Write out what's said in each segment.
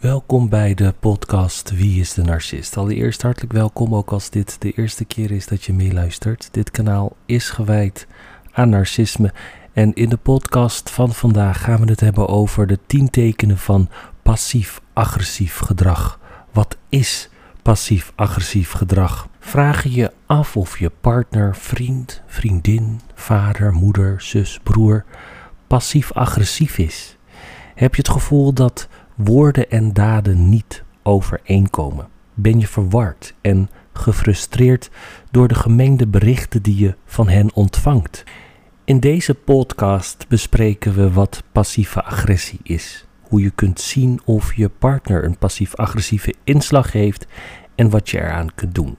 Welkom bij de podcast Wie is de Narcist? Allereerst hartelijk welkom, ook als dit de eerste keer is dat je meeluistert. Dit kanaal is gewijd aan narcisme. En in de podcast van vandaag gaan we het hebben over de 10 tekenen van passief-agressief gedrag. Wat is passief-agressief gedrag? Vraag je je af of je partner, vriend, vriendin, vader, moeder, zus, broer passief-agressief is? Heb je het gevoel dat woorden en daden niet overeenkomen? Ben je verward en gefrustreerd door de gemengde berichten die je van hen ontvangt? In deze podcast bespreken we wat passieve agressie is. Hoe je kunt zien of je partner een passief-agressieve inslag heeft en wat je eraan kunt doen.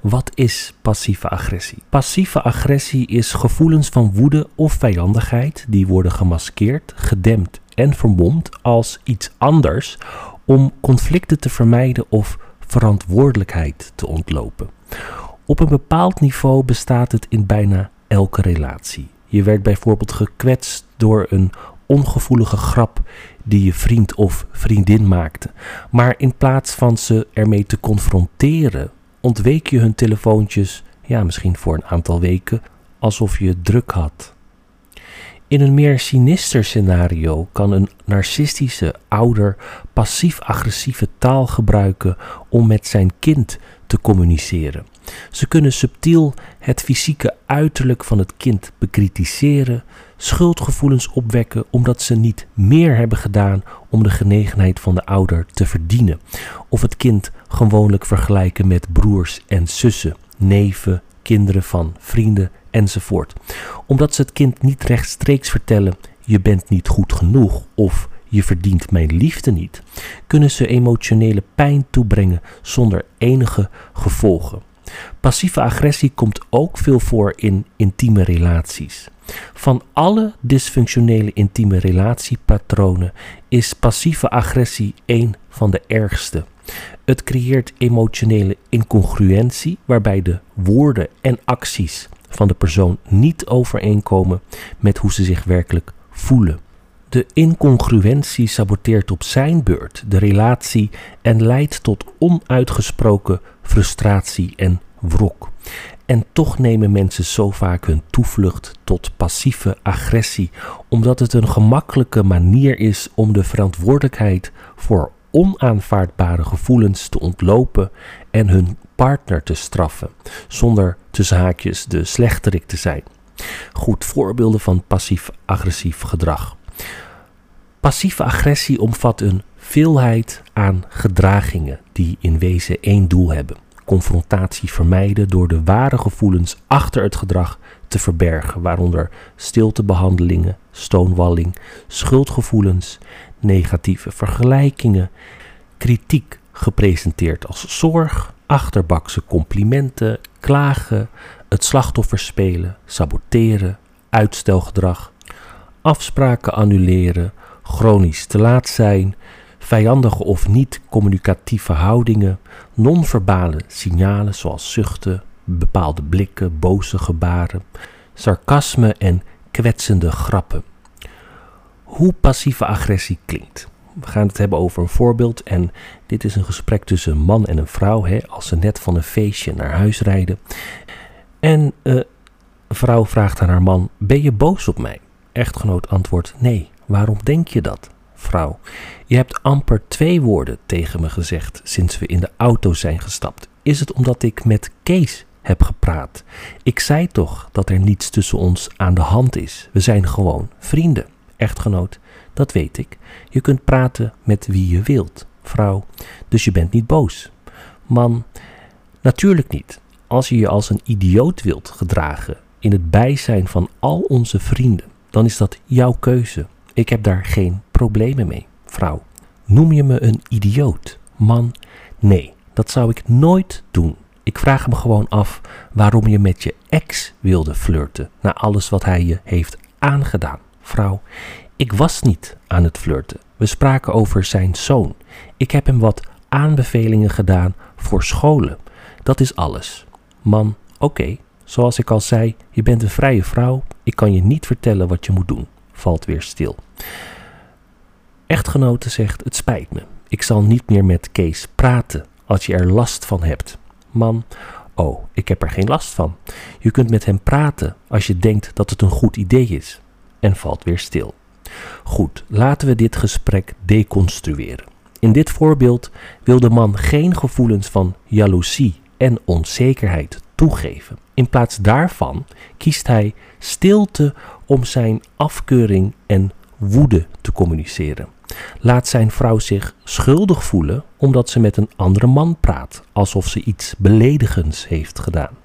Wat is passieve agressie? Passieve agressie is gevoelens van woede of vijandigheid die worden gemaskeerd, gedempt en vermomd als iets anders om conflicten te vermijden of verantwoordelijkheid te ontlopen. Op een bepaald niveau bestaat het in bijna elke relatie. Je werd bijvoorbeeld gekwetst door een ongevoelige grap die je vriend of vriendin maakte. Maar in plaats van ze ermee te confronteren, ontweek je hun telefoontjes, ja, misschien voor een aantal weken, alsof je druk had. In een meer sinister scenario kan een narcistische ouder passief-agressieve taal gebruiken om met zijn kind te communiceren. Ze kunnen subtiel het fysieke uiterlijk van het kind bekritiseren, schuldgevoelens opwekken omdat ze niet meer hebben gedaan om de genegenheid van de ouder te verdienen, of het kind gewoonlijk vergelijken met broers en zussen, neven, kinderen van vrienden enzovoort. Omdat ze het kind niet rechtstreeks vertellen: je bent niet goed genoeg of je verdient mijn liefde niet, kunnen ze emotionele pijn toebrengen zonder enige gevolgen. Passieve agressie komt ook veel voor in intieme relaties. Van alle dysfunctionele intieme relatiepatronen is passieve agressie een van de ergste. Het creëert emotionele incongruentie waarbij de woorden en acties van de persoon niet overeenkomen met hoe ze zich werkelijk voelen. De incongruentie saboteert op zijn beurt de relatie en leidt tot onuitgesproken frustratie en wrok. En toch nemen mensen zo vaak hun toevlucht tot passieve agressie, omdat het een gemakkelijke manier is om de verantwoordelijkheid voor onaanvaardbare gevoelens te ontlopen en hun partner te straffen, zonder tussen haakjes de slechterik te zijn. Goed voorbeelden van passief-agressief gedrag. Passieve agressie omvat een veelheid aan gedragingen die in wezen één doel hebben: confrontatie vermijden door de ware gevoelens achter het gedrag te verbergen, waaronder stiltebehandelingen, stoonwalling, schuldgevoelens, negatieve vergelijkingen, kritiek gepresenteerd als zorg, achterbakse complimenten, klagen, het slachtoffer spelen, saboteren, uitstelgedrag, afspraken annuleren, chronisch te laat zijn, vijandige of niet communicatieve houdingen, non-verbale signalen zoals zuchten, bepaalde blikken, boze gebaren, sarcasme en kwetsende grappen. Hoe passieve agressie klinkt. We gaan het hebben over een voorbeeld en dit is een gesprek tussen een man en een vrouw hè, als ze net van een feestje naar huis rijden. En uh, een vrouw vraagt aan haar man: Ben je boos op mij? Echtgenoot antwoordt: Nee. Waarom denk je dat? Vrouw: Je hebt amper twee woorden tegen me gezegd sinds we in de auto zijn gestapt. Is het omdat ik met Kees heb gepraat? Ik zei toch dat er niets tussen ons aan de hand is. We zijn gewoon vrienden. Echtgenoot: Dat weet ik. Je kunt praten met wie je wilt. Vrouw: Dus je bent niet boos. Man: Natuurlijk niet. Als je je als een idioot wilt gedragen in het bijzijn van al onze vrienden, dan is dat jouw keuze. Ik heb daar geen problemen mee. Vrouw, noem je me een idioot? Man, nee, dat zou ik nooit doen. Ik vraag me gewoon af waarom je met je ex wilde flirten na alles wat hij je heeft aangedaan. Vrouw, ik was niet aan het flirten. We spraken over zijn zoon. Ik heb hem wat aanbevelingen gedaan voor scholen. Dat is alles. Man, oké, zoals ik al zei, je bent een vrije vrouw. Ik kan je niet vertellen wat je moet doen. Valt weer stil. Echtgenote zegt: Het spijt me. ik zal niet meer met Kees praten als je er last van hebt. Man, oh, ik heb er geen last van. Je kunt met hem praten als je denkt dat het een goed idee is. En valt weer stil. Goed, laten we dit gesprek deconstrueren. In dit voorbeeld wil de man geen gevoelens van jaloezie en onzekerheid toegeven. In plaats daarvan kiest hij stilte om zijn afkeuring en woede te communiceren. Laat zijn vrouw zich schuldig voelen omdat ze met een andere man praat, alsof ze iets beledigends heeft gedaan.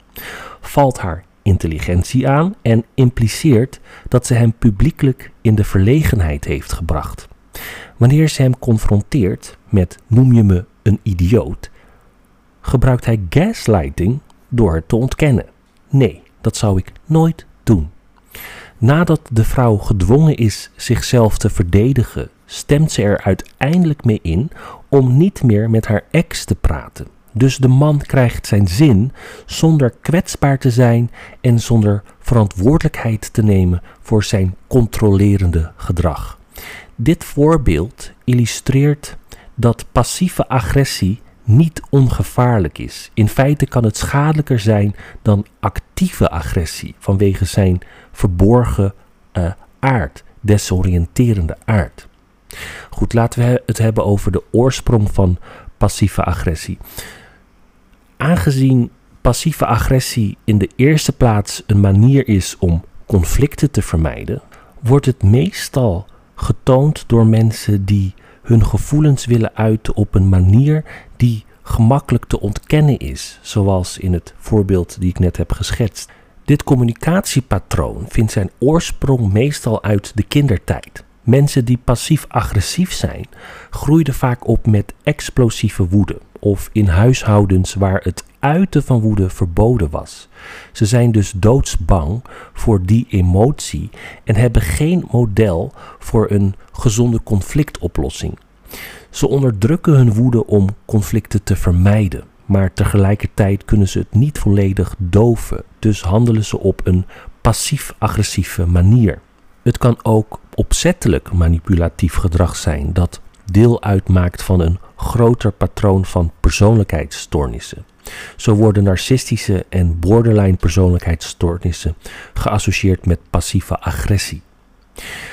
Valt haar intelligentie aan en impliceert dat ze hem publiekelijk in de verlegenheid heeft gebracht. Wanneer ze hem confronteert met noem je me een idioot, gebruikt hij gaslighting door het te ontkennen. Nee, dat zou ik nooit doen. Nadat de vrouw gedwongen is zichzelf te verdedigen, stemt ze er uiteindelijk mee in om niet meer met haar ex te praten. Dus de man krijgt zijn zin zonder kwetsbaar te zijn en zonder verantwoordelijkheid te nemen voor zijn controlerende gedrag. Dit voorbeeld illustreert dat passieve agressie niet ongevaarlijk is. In feite kan het schadelijker zijn dan actieve agressie vanwege zijn verborgen uh, aard, desoriënterende aard. Goed, laten we het hebben over de oorsprong van passieve agressie. Aangezien passieve agressie in de eerste plaats een manier is om conflicten te vermijden, wordt het meestal getoond door mensen die hun gevoelens willen uiten op een manier die gemakkelijk te ontkennen is, zoals in het voorbeeld die ik net heb geschetst. Dit communicatiepatroon vindt zijn oorsprong meestal uit de kindertijd. Mensen die passief-agressief zijn, groeiden vaak op met explosieve woede of in huishoudens waar het uiten van woede verboden was. Ze zijn dus doodsbang voor die emotie en hebben geen model voor een gezonde conflictoplossing. Ze onderdrukken hun woede om conflicten te vermijden, maar tegelijkertijd kunnen ze het niet volledig doven, dus handelen ze op een passief-agressieve manier. Het kan ook opzettelijk manipulatief gedrag zijn dat deel uitmaakt van een groter patroon van persoonlijkheidsstoornissen. Zo worden narcistische en borderline persoonlijkheidsstoornissen geassocieerd met passieve agressie.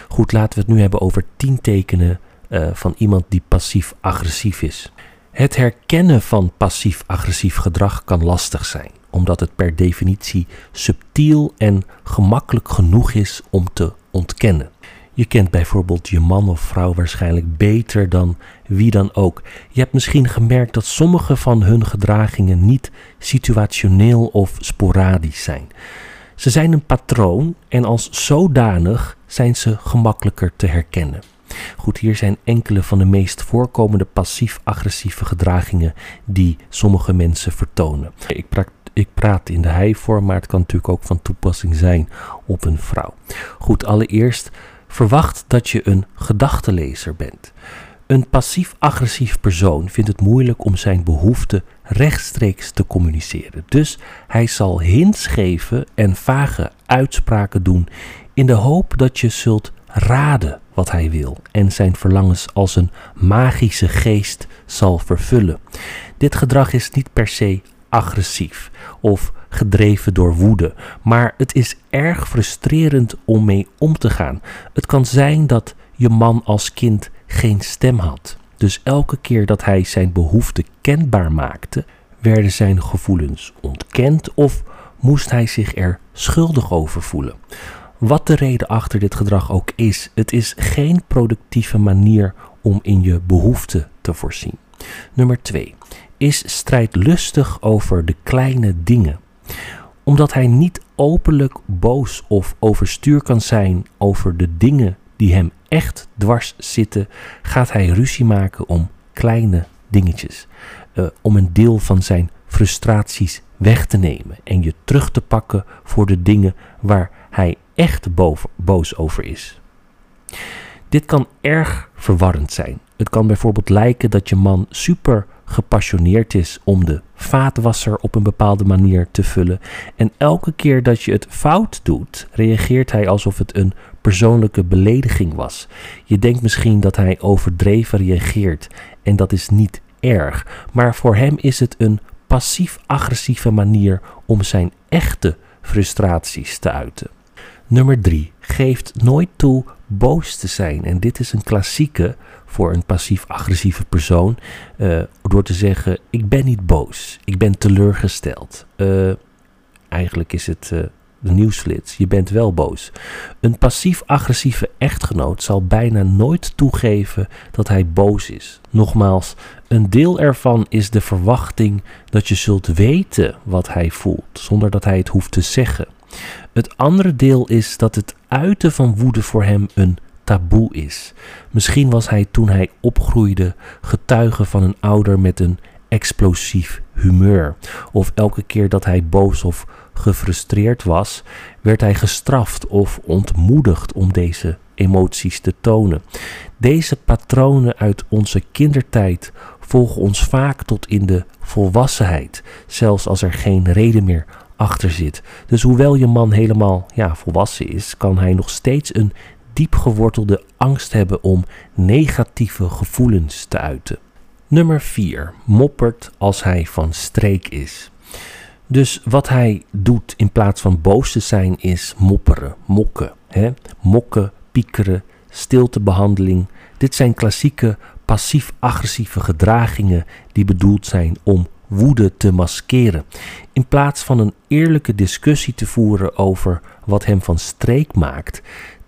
Goed, laten we het nu hebben over 10 tekenen uh, van iemand die passief-agressief is. Het herkennen van passief-agressief gedrag kan lastig zijn, omdat het per definitie subtiel en gemakkelijk genoeg is om te ontkennen. Je kent bijvoorbeeld je man of vrouw waarschijnlijk beter dan wie dan ook. Je hebt misschien gemerkt dat sommige van hun gedragingen niet situationeel of sporadisch zijn. Ze zijn een patroon en als zodanig zijn ze gemakkelijker te herkennen. Goed, hier zijn enkele van de meest voorkomende passief-agressieve gedragingen die sommige mensen vertonen. Ik praat, ik praat in de hij-vorm, maar het kan natuurlijk ook van toepassing zijn op een vrouw. Goed, allereerst verwacht dat je een gedachtelezer bent. Een passief-agressief persoon vindt het moeilijk om zijn behoeften rechtstreeks te communiceren. Dus hij zal hints geven en vage uitspraken doen in de hoop dat je zult raden wat hij wil en zijn verlangens als een magische geest zal vervullen. Dit gedrag is niet per se agressief of gedreven door woede, maar het is erg frustrerend om mee om te gaan. Het kan zijn dat je man als kind geen stem had. Dus elke keer dat hij zijn behoeften kenbaar maakte, werden zijn gevoelens ontkend of moest hij zich er schuldig over voelen. Wat de reden achter dit gedrag ook is, het is geen productieve manier om in je behoeften te voorzien. Nummer 2 is strijdlustig over de kleine dingen. Omdat hij niet openlijk boos of overstuur kan zijn over de dingen die hem echt dwars zitten, gaat hij ruzie maken om kleine dingetjes. Uh, om een deel van zijn frustraties weg te nemen en je terug te pakken voor de dingen waar hij echt boos over is. Dit kan erg verwarrend zijn. Het kan bijvoorbeeld lijken dat je man super gepassioneerd is om de vaatwasser op een bepaalde manier te vullen. En elke keer dat je het fout doet, reageert hij alsof het een persoonlijke belediging was. Je denkt misschien dat hij overdreven reageert en dat is niet erg, maar voor hem is het een passief-agressieve manier om zijn echte frustraties te uiten. Nummer 3. Geeft nooit toe boos te zijn. En dit is een klassieke voor een passief-agressieve persoon. Uh, door te zeggen: Ik ben niet boos, ik ben teleurgesteld. Uh, eigenlijk is het uh, de Je bent wel boos. Een passief-agressieve echtgenoot zal bijna nooit toegeven dat hij boos is. Nogmaals, een deel ervan is de verwachting dat je zult weten wat hij voelt, zonder dat hij het hoeft te zeggen. Het andere deel is dat het uiten van woede voor hem een taboe is. Misschien was hij toen hij opgroeide getuige van een ouder met een explosief humeur. Of elke keer dat hij boos of gefrustreerd was, werd hij gestraft of ontmoedigd om deze emoties te tonen. Deze patronen uit onze kindertijd volgen ons vaak tot in de volwassenheid, zelfs als er geen reden meer achter zit. Dus hoewel je man helemaal ja, volwassen is, kan hij nog steeds een diep gewortelde angst hebben om negatieve gevoelens te uiten. Nummer 4. Moppert als hij van streek is. Dus wat hij doet in plaats van boos te zijn is mopperen, mokken. Hè? Mokken, piekeren, stiltebehandeling. Dit zijn klassieke passief-agressieve gedragingen die bedoeld zijn om woede te maskeren. In plaats van een eerlijke discussie te voeren over wat hem van streek maakt,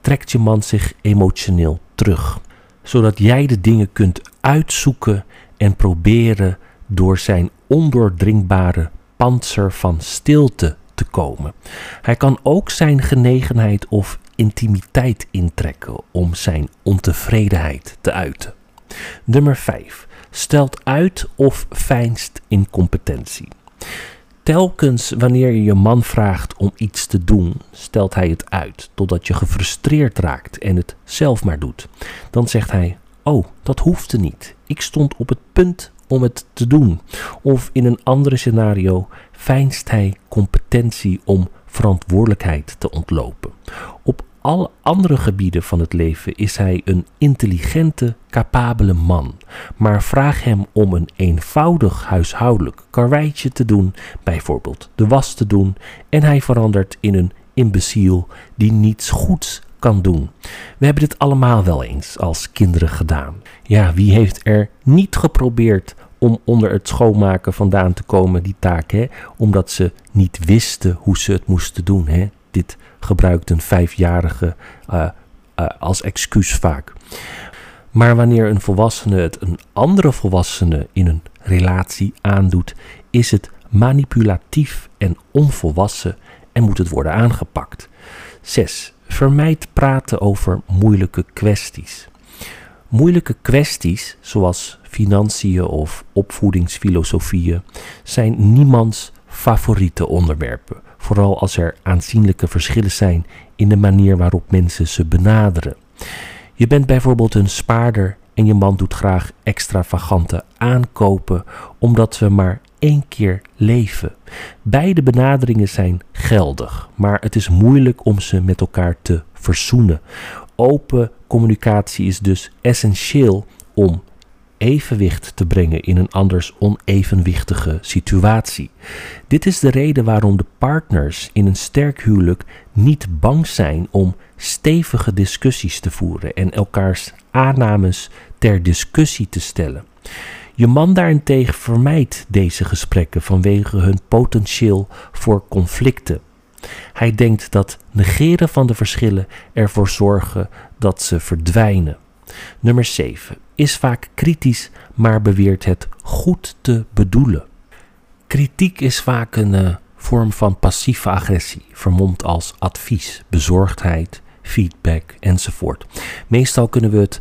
trekt je man zich emotioneel terug. Zodat jij de dingen kunt uitzoeken en proberen door zijn ondoordringbare panzer van stilte te komen. Hij kan ook zijn genegenheid of intimiteit intrekken om zijn ontevredenheid te uiten. Nummer 5 stelt uit of fijnst incompetentie. Telkens wanneer je je man vraagt om iets te doen, stelt hij het uit totdat je gefrustreerd raakt en het zelf maar doet. Dan zegt hij: Oh, dat hoefde niet. Ik stond op het punt om het te doen. Of in een andere scenario fijnst hij competentie om verantwoordelijkheid te ontlopen. Op alle andere gebieden van het leven is hij een intelligente, capabele man. Maar vraag hem om een eenvoudig huishoudelijk karweitje te doen, bijvoorbeeld de was te doen, en hij verandert in een imbeciel die niets goeds kan doen. We hebben dit allemaal wel eens als kinderen gedaan. Ja, wie heeft er niet geprobeerd om onder het schoonmaken vandaan te komen, die taak, hè? omdat ze niet wisten hoe ze het moesten doen. Hè? Dit gebruikt een vijfjarige uh, uh, als excuus vaak. Maar wanneer een volwassene het een andere volwassene in een relatie aandoet, is het manipulatief en onvolwassen en moet het worden aangepakt. 6. Vermijd praten over moeilijke kwesties. Moeilijke kwesties, zoals financiën of opvoedingsfilosofieën, zijn niemands favoriete onderwerpen vooral als er aanzienlijke verschillen zijn in de manier waarop mensen ze benaderen. Je bent bijvoorbeeld een spaarder en je man doet graag extravagante aankopen omdat we maar één keer leven. Beide benaderingen zijn geldig, maar het is moeilijk om ze met elkaar te verzoenen. Open communicatie is dus essentieel om evenwicht te brengen in een anders onevenwichtige situatie. Dit is de reden waarom de partners in een sterk huwelijk niet bang zijn om stevige discussies te voeren en elkaars aannames ter discussie te stellen. Je man daarentegen vermijdt deze gesprekken vanwege hun potentieel voor conflicten. Hij denkt dat negeren van de verschillen ervoor zorgen dat ze verdwijnen. Nummer 7 is vaak kritisch, maar beweert het goed te bedoelen. Kritiek is vaak een uh, vorm van passieve agressie, vermomd als advies, bezorgdheid, feedback enzovoort. Meestal kunnen we het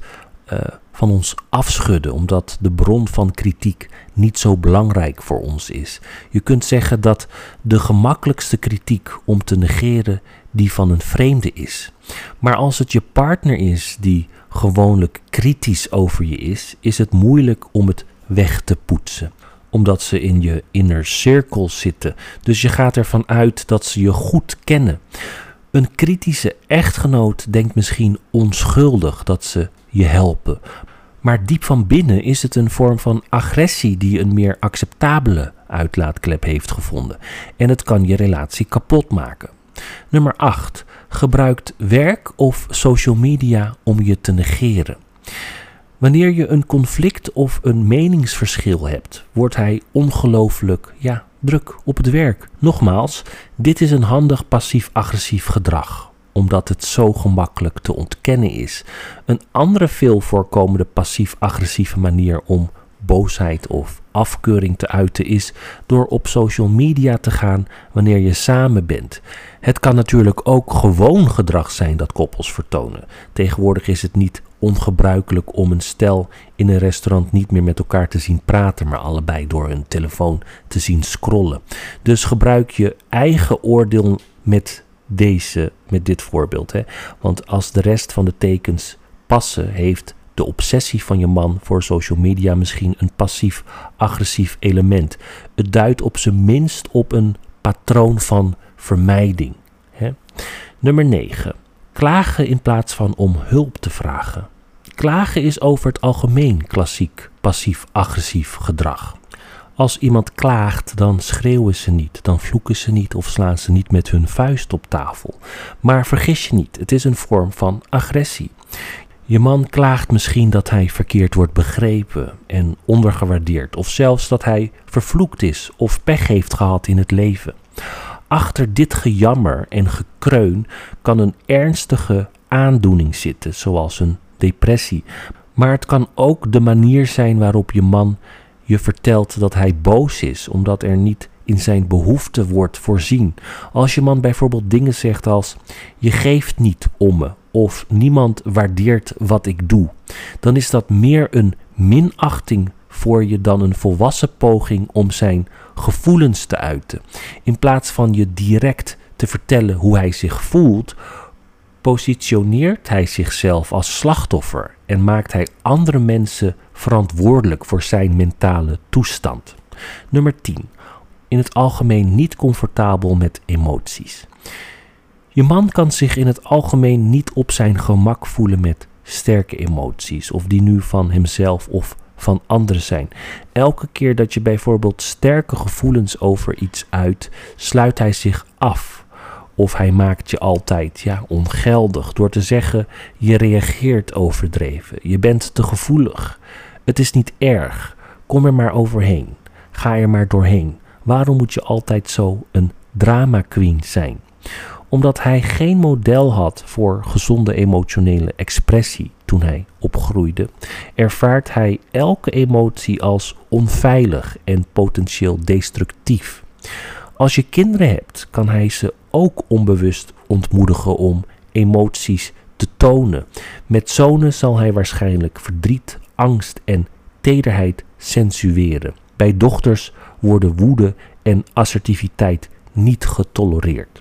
uh, van ons afschudden, omdat de bron van kritiek niet zo belangrijk voor ons is. Je kunt zeggen dat de gemakkelijkste kritiek om te negeren die van een vreemde is. Maar als het je partner is die gewoonlijk kritisch over je is, is het moeilijk om het weg te poetsen omdat ze in je inner cirkel zitten. Dus je gaat ervan uit dat ze je goed kennen. Een kritische echtgenoot denkt misschien onschuldig dat ze je helpen. Maar diep van binnen is het een vorm van agressie die een meer acceptabele uitlaatklep heeft gevonden. En het kan je relatie kapot maken. Nummer 8. Gebruikt werk of social media om je te negeren. Wanneer je een conflict of een meningsverschil hebt, wordt hij ongelooflijk ja, druk op het werk. Nogmaals, dit is een handig passief-agressief gedrag, omdat het zo gemakkelijk te ontkennen is. Een andere veel voorkomende passief-agressieve manier om boosheid of afkeuring te uiten is door op social media te gaan wanneer je samen bent. Het kan natuurlijk ook gewoon gedrag zijn dat koppels vertonen. Tegenwoordig is het niet ongebruikelijk om een stel in een restaurant niet meer met elkaar te zien praten, maar allebei door hun telefoon te zien scrollen. Dus gebruik je eigen oordeel met, deze, met dit voorbeeld. Hè? Want als de rest van de tekens passen, heeft de obsessie van je man voor social media misschien een passief-agressief element. Het duidt op zijn minst op een patroon van vermijding. Hè? Nummer 9. Klagen in plaats van om hulp te vragen. Klagen is over het algemeen klassiek passief-agressief gedrag. Als iemand klaagt, dan schreeuwen ze niet, dan vloeken ze niet of slaan ze niet met hun vuist op tafel. Maar vergis je niet, het is een vorm van agressie. Je man klaagt misschien dat hij verkeerd wordt begrepen en ondergewaardeerd, of zelfs dat hij vervloekt is of pech heeft gehad in het leven. Achter dit gejammer en gekreun kan een ernstige aandoening zitten, zoals een depressie. Maar het kan ook de manier zijn waarop je man je vertelt dat hij boos is, omdat er niet in zijn behoefte wordt voorzien. Als je man bijvoorbeeld dingen zegt als: Je geeft niet om me, of niemand waardeert wat ik doe, dan is dat meer een minachting voor je dan een volwassen poging om zijn gevoelens te uiten. In plaats van je direct te vertellen hoe hij zich voelt, positioneert hij zichzelf als slachtoffer en maakt hij andere mensen verantwoordelijk voor zijn mentale toestand. Nummer 10. In het algemeen niet comfortabel met emoties. Je man kan zich in het algemeen niet op zijn gemak voelen met sterke emoties, of die nu van hemzelf of van anderen zijn. Elke keer dat je bijvoorbeeld sterke gevoelens over iets uit, sluit hij zich af. Of hij maakt je altijd ja, ongeldig door te zeggen: je reageert overdreven, je bent te gevoelig. Het is niet erg, kom er maar overheen, ga er maar doorheen. Waarom moet je altijd zo een drama queen zijn? Omdat hij geen model had voor gezonde emotionele expressie toen hij opgroeide, ervaart hij elke emotie als onveilig en potentieel destructief. Als je kinderen hebt, kan hij ze ook onbewust ontmoedigen om emoties te tonen. Met zonen zal hij waarschijnlijk verdriet, angst en tederheid censureren. Bij dochters worden woede en assertiviteit niet getolereerd.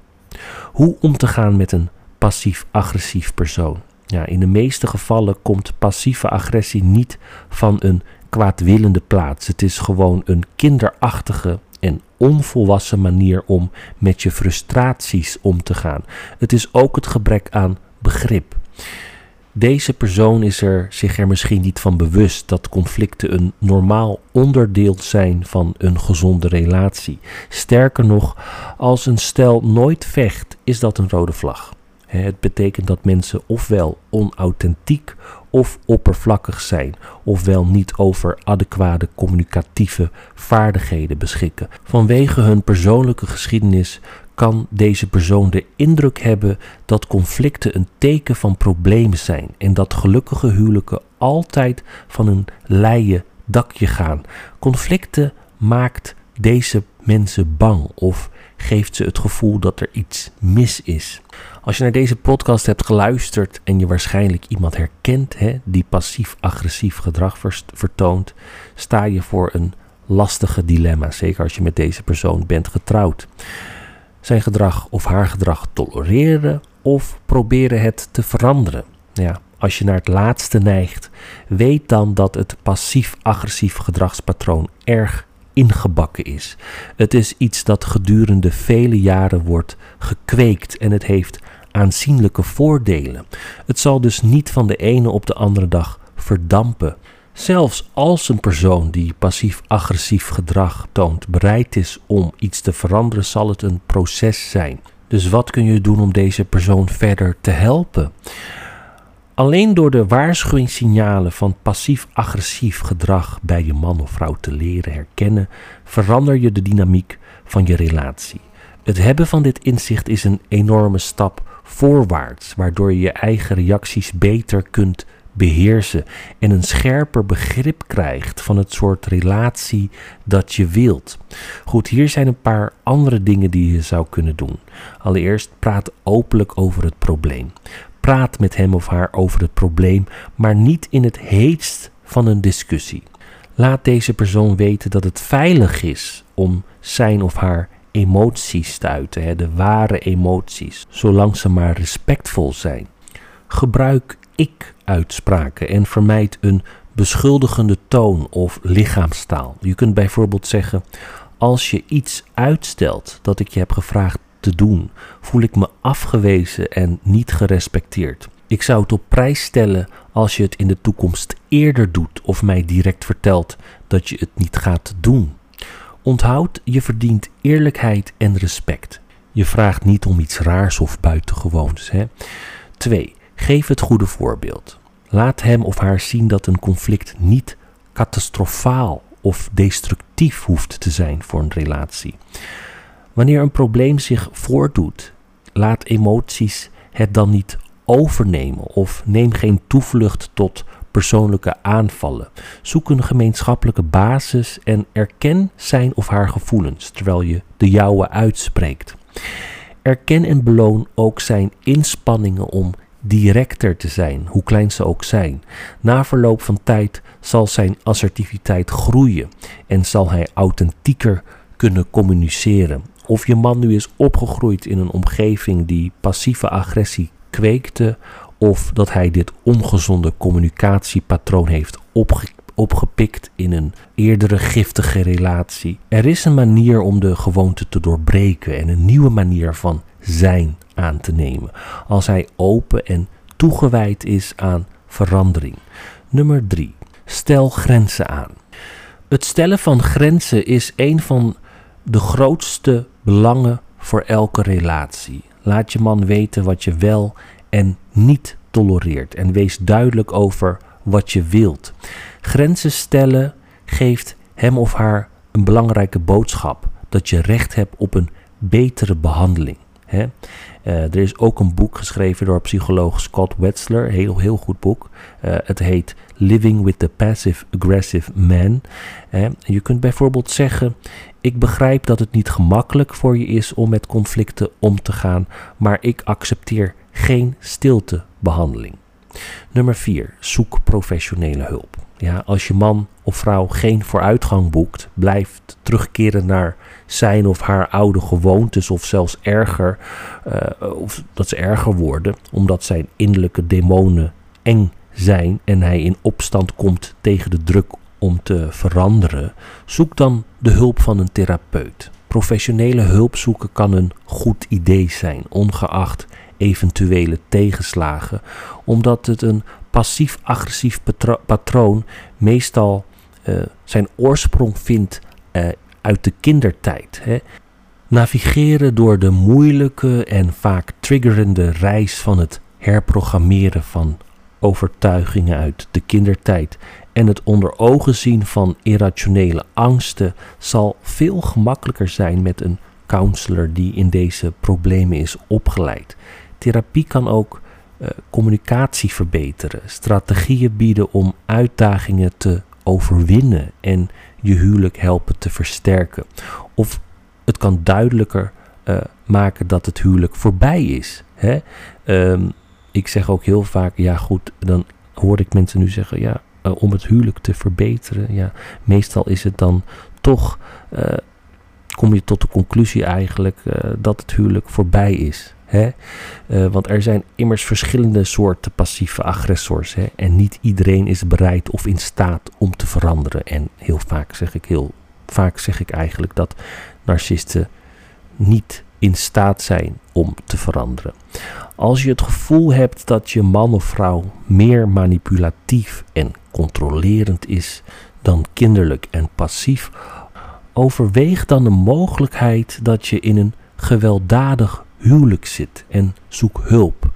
Hoe om te gaan met een passief-agressief persoon? Ja, in de meeste gevallen komt passieve agressie niet van een kwaadwillende plaats. Het is gewoon een kinderachtige en onvolwassen manier om met je frustraties om te gaan. Het is ook het gebrek aan begrip. Deze persoon is er zich er misschien niet van bewust dat conflicten een normaal onderdeel zijn van een gezonde relatie. Sterker nog, als een stel nooit vecht, is dat een rode vlag. Het betekent dat mensen ofwel onauthentiek of oppervlakkig zijn, ofwel niet over adequate communicatieve vaardigheden beschikken. Vanwege hun persoonlijke geschiedenis kan deze persoon de indruk hebben dat conflicten een teken van problemen zijn en dat gelukkige huwelijken altijd van een leien dakje gaan. Conflicten maakt deze mensen bang of geeft ze het gevoel dat er iets mis is. Als je naar deze podcast hebt geluisterd en je waarschijnlijk iemand herkent hè, die passief-agressief gedrag vertoont, sta je voor een lastige dilemma, zeker als je met deze persoon bent getrouwd. Zijn gedrag of haar gedrag tolereren of proberen het te veranderen. Ja, als je naar het laatste neigt, weet dan dat het passief-agressief gedragspatroon erg ingebakken is. Het is iets dat gedurende vele jaren wordt gekweekt en het heeft aanzienlijke voordelen. Het zal dus niet van de ene op de andere dag verdampen. Zelfs als een persoon die passief-agressief gedrag toont bereid is om iets te veranderen, zal het een proces zijn. Dus wat kun je doen om deze persoon verder te helpen? Alleen door de waarschuwingssignalen van passief-agressief gedrag bij je man of vrouw te leren herkennen, verander je de dynamiek van je relatie. Het hebben van dit inzicht is een enorme stap voorwaarts, waardoor je je eigen reacties beter kunt beheersen en een scherper begrip krijgt van het soort relatie dat je wilt. Goed, hier zijn een paar andere dingen die je zou kunnen doen. Allereerst praat openlijk over het probleem. Praat met hem of haar over het probleem, maar niet in het heetst van een discussie. Laat deze persoon weten dat het veilig is om zijn of haar emoties te uiten, hè, de ware emoties, zolang ze maar respectvol zijn. Gebruik ik-uitspraken en vermijd een beschuldigende toon of lichaamstaal. Je kunt bijvoorbeeld zeggen: Als je iets uitstelt dat ik je heb gevraagd te doen, voel ik me afgewezen en niet gerespecteerd. Ik zou het op prijs stellen als je het in de toekomst eerder doet of mij direct vertelt dat je het niet gaat doen. Onthoud, je verdient eerlijkheid en respect. Je vraagt niet om iets raars of buitengewoons. 2. Geef het goede voorbeeld. Laat hem of haar zien dat een conflict niet catastrofaal of destructief hoeft te zijn voor een relatie. Wanneer een probleem zich voordoet, laat emoties het dan niet overnemen of neem geen toevlucht tot persoonlijke aanvallen. Zoek een gemeenschappelijke basis en erken zijn of haar gevoelens terwijl je de jouwe uitspreekt. Erken en beloon ook zijn inspanningen om directer te zijn, hoe klein ze ook zijn. Na verloop van tijd zal zijn assertiviteit groeien en zal hij authentieker kunnen communiceren. Of je man nu is opgegroeid in een omgeving die passieve agressie kweekte, of dat hij dit ongezonde communicatiepatroon heeft opgepikt in een eerdere giftige relatie. Er is een manier om de gewoonte te doorbreken en een nieuwe manier van zijn aan te nemen. Als hij open en toegewijd is aan verandering. Nummer 3. Stel grenzen aan. Het stellen van grenzen is een van de grootste belangen voor elke relatie. Laat je man weten wat je wel en niet tolereert en wees duidelijk over wat je wilt. Grenzen stellen geeft hem of haar een belangrijke boodschap dat je recht hebt op een betere behandeling. Uh, er is ook een boek geschreven door psycholoog Scott Wetzler, heel, heel goed boek. Uh, het heet Living with the Passive Aggressive Man. Je kunt bijvoorbeeld zeggen: Ik begrijp dat het niet gemakkelijk voor je is om met conflicten om te gaan, maar ik accepteer geen stiltebehandeling. Nummer 4. Zoek professionele hulp. Ja, als je man of vrouw geen vooruitgang boekt, blijft terugkeren naar zijn of haar oude gewoontes of zelfs erger, uh, of dat ze erger worden, omdat zijn innerlijke demonen eng zijn en hij in opstand komt tegen de druk om te veranderen, zoek dan de hulp van een therapeut. Professionele hulp zoeken kan een goed idee zijn, ongeacht eventuele tegenslagen, omdat het een passief-agressief patroon meestal uh, zijn oorsprong vindt uh, uit de kindertijd. Hè. Navigeren door de moeilijke en vaak triggerende reis van het herprogrammeren van overtuigingen uit de kindertijd en het onder ogen zien van irrationele angsten zal veel gemakkelijker zijn met een counselor die in deze problemen is opgeleid. Therapie kan ook communicatie verbeteren, strategieën bieden om uitdagingen te overwinnen en je huwelijk helpen te versterken. Of het kan duidelijker uh, maken dat het huwelijk voorbij is. Hè? Um, ik zeg ook heel vaak, ja goed, dan hoor ik mensen nu zeggen, ja, uh, om het huwelijk te verbeteren. Ja, meestal is het dan toch, kom je tot de conclusie eigenlijk dat het huwelijk voorbij is. Uh, want er zijn immers verschillende soorten passieve agressors. Hè? En niet iedereen is bereid of in staat om te veranderen. En heel vaak zeg ik, heel vaak zeg ik eigenlijk dat narcisten niet in staat zijn om te veranderen. Als je het gevoel hebt dat je man of vrouw meer manipulatief en controlerend is dan kinderlijk en passief, overweeg dan de mogelijkheid dat je in een gewelddadig huwelijk zit en zoek hulp.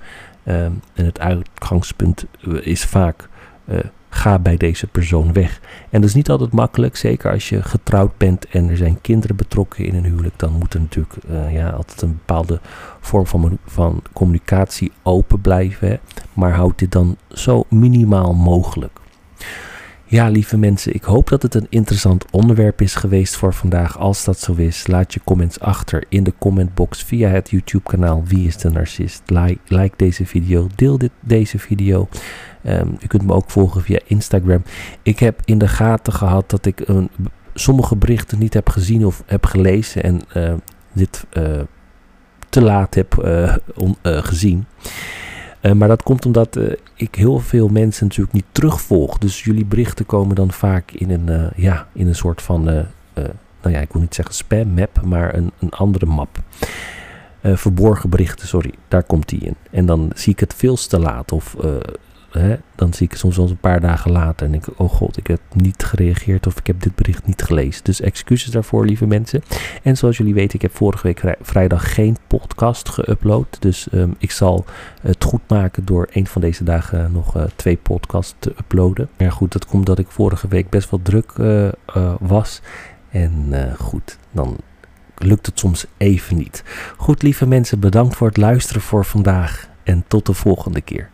Ehm, en het uitgangspunt eh, is vaak uh, ga bij deze persoon weg. En dat is niet altijd makkelijk, zeker als je getrouwd bent en er zijn kinderen betrokken in een huwelijk, dan moet er natuurlijk uh, ja, altijd een bepaalde vorm van, van communicatie open blijven. Maar houd dit dan zo minimaal mogelijk. Ja, lieve mensen, ik hoop dat het een interessant onderwerp is geweest voor vandaag. Als dat zo is, laat je comments achter in de commentbox via het YouTube-kanaal Wie is de Narcist. Like, like deze video, deel dit, deze video. Um, u kunt me ook volgen via Instagram. Ik heb in de gaten gehad dat ik een, sommige berichten niet heb gezien of heb gelezen en uh, dit uh, te laat heb uh, on, gezien. Uh, maar dat komt omdat uh, ik heel veel mensen natuurlijk niet terugvolg. Dus jullie berichten komen dan vaak in een, uh, ja, in een soort van, nou ja, ik wil niet zeggen spam map, maar een, een andere map. verborgen berichten, sorry, daar komt die in. En dan zie ik het veel te laat of dan zie ik soms wel eens een paar dagen later en denk ik, oh god, ik heb niet gereageerd of ik heb dit bericht niet gelezen. Dus excuses daarvoor, lieve mensen. En zoals jullie weten, ik heb vorige week vrijdag geen podcast geüpload. Dus um, ik zal het goed maken door een van deze dagen nog uh, twee podcasts te uploaden. Maar goed, dat komt dat ik vorige week best wel druk uh, uh, was. En goed, dan lukt het soms even niet. Goed, lieve mensen, bedankt voor het luisteren voor vandaag en tot de volgende keer.